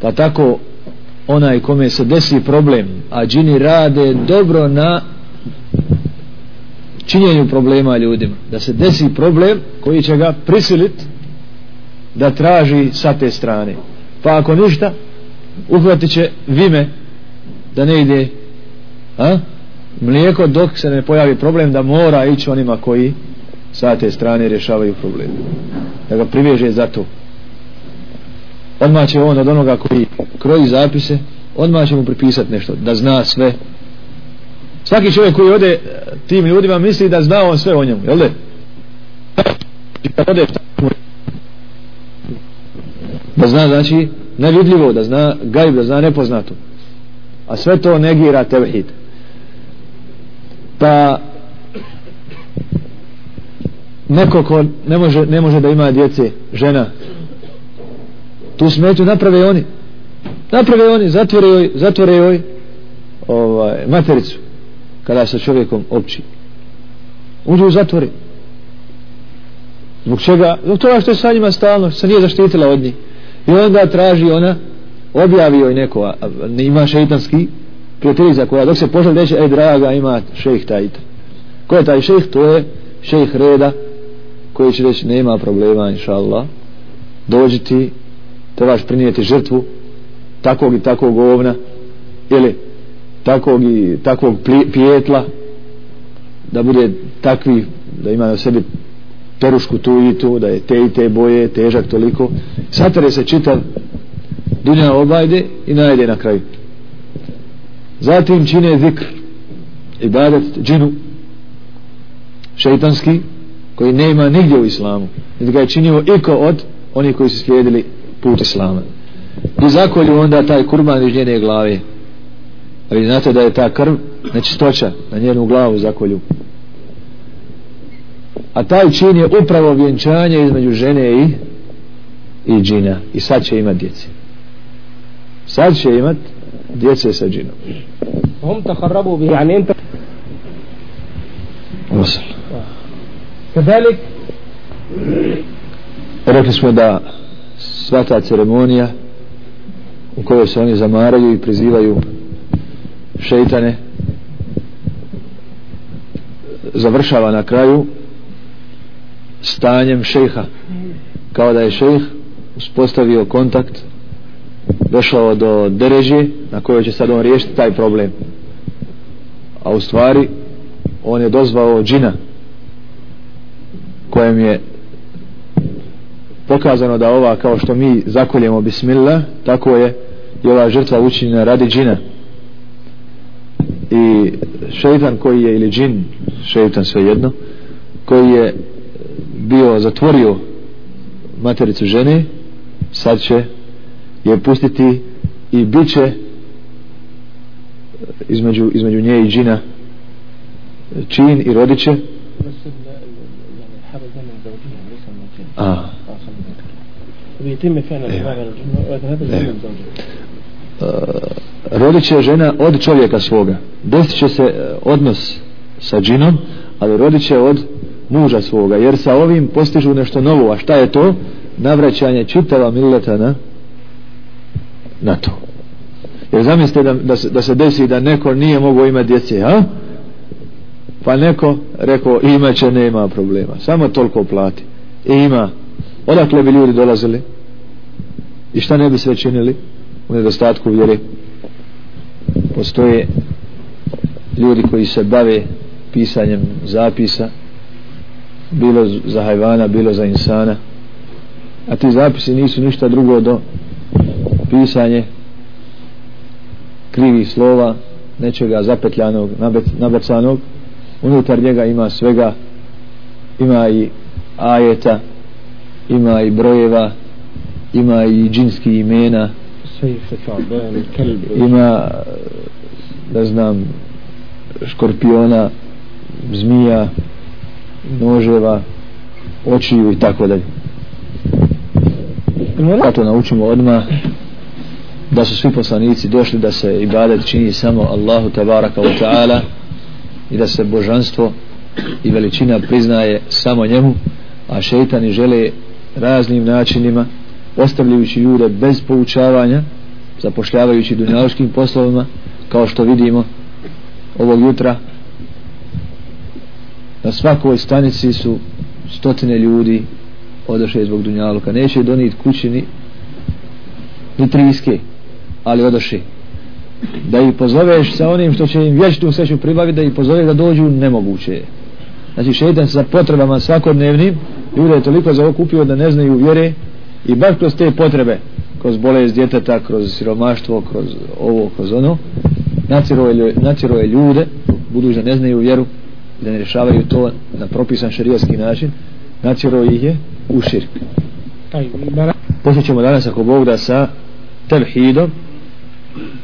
pa tako onaj kome se desi problem a džini rade dobro na činjenju problema ljudima. Da se desi problem koji će ga prisilit da traži sa te strane. Pa ako ništa uhvatit će vime da ne ide a? mlijeko dok se ne pojavi problem da mora ići onima koji sa te strane rješavaju problem. Da ga priveže za to odmah će on od onoga koji kroji zapise odmah će mu pripisati nešto da zna sve. Svaki čovjek koji ode eh, tim ljudima misli da zna on sve o njemu jel de? da zna znači nevidljivo da zna gajb da zna nepoznato. A sve to negira tevhid. Pa neko ko ne može, ne može da ima djece žena tu smetu naprave oni. Naprave oni zatvore joj, zatvore joj ovaj, matericu kada sa čovjekom opći. Uđu u zatvore. Zbog čega? Zbog toga što je sa njima stalno se nije zaštitila od njih. I onda traži ona objavi joj neko a, a, ima šeitanski prijateljica koja dok se pošle reći ej draga ima šejh taj ko je taj šejh to je šejh reda koji će reći nema problema inša Allah. Dođi ti trebaš prinijeti žrtvu takvog i takvog ovna ili takvog i takvog pijetla da bude takvi da ima na sebi perušku tu i tu da je te i te boje težak toliko. Satare se čitav dunja obajde i najde na kraju. Zatim čine zikr ibadet džinu šeitanski koji nema nigdje u islamu. Niti ga je činio iko od onih koji su slijedili put islama i zakolju onda taj kurban iz njene glave a vi znate da je ta krv nečistoća na njenu glavu zakolju a taj čin je upravo vjenčanje između žene i i džina i sad će imat djece sad će imat djece sa džinom هم تقربوا به يعني انت وصل كذلك rekli smo da svaka ceremonija u kojoj se oni zamaraju i prizivaju šeitane završava na kraju stanjem šejha. Kao da je šejh uspostavio kontakt došao do dereže na kojoj će sad on riješiti taj problem. A u stvari on je dozvao džina kojem je pokazano da ova kao što mi zakoljemo bismillah tako je i ova žrtva učinjena radi džina. I šeitan koji je ili džin šeitan svejedno koji je bio zatvorio matericu žene sad će je pustiti i bit će između, između nje i džina čin i rodiće بيتم فعلا rodit će žena od čovjeka svoga desit će se e, odnos sa džinom ali rodit će od muža svoga jer sa ovim postižu nešto novo a šta je to navraćanje čitava mileta na na to jer zamislite da, da, se, da se desi da neko nije mogao imati djece a? pa neko rekao imaće nema problema samo toliko plati i ima odakle bi ljudi dolazili? I šta ne bi sve činili u nedostatku vjere? Postoje ljudi koji se bave pisanjem zapisa bilo za hajvana bilo za insana. A ti zapisi nisu ništa drugo do pisanje krivih slova nečega zapetljanog nabacanog. Unutar njega ima svega ima i ajeta ima i brojeva ima i džinski imena. Ima ne znam škorpiona zmija noževa očiju i tako dalje. A to naučimo odmah da su svi poslanici došli da se ibadet čini samo Allahu tabaraka wa ta'ala i da se božanstvo i veličina priznaje samo njemu a šeitani žele raznim načinima ostavljajući ljude bez poučavanja zapošljavajući dunjaloškim poslovima kao što vidimo ovog jutra. Na svakoj stanici su stotine ljudi odošli zbog dunjaluka. Neće donijeti kući ni, ni triske ali odošli da ih pozoveš sa onim što će im vječnu sreću pribaviti da ih pozoveš da dođu nemoguće. Je znači šetan sa potrebama svakodnevnim ljude je toliko zaokupio da ne znaju vjere i baš kroz te potrebe kroz bolest djeteta, kroz siromaštvo kroz ovo, kroz ono naciro je ljude budući da ne znaju vjeru da ne rješavaju to na propisan šarijatski način naciro ih je u širk. Poslije ćemo danas ako Bog da sa tevhidom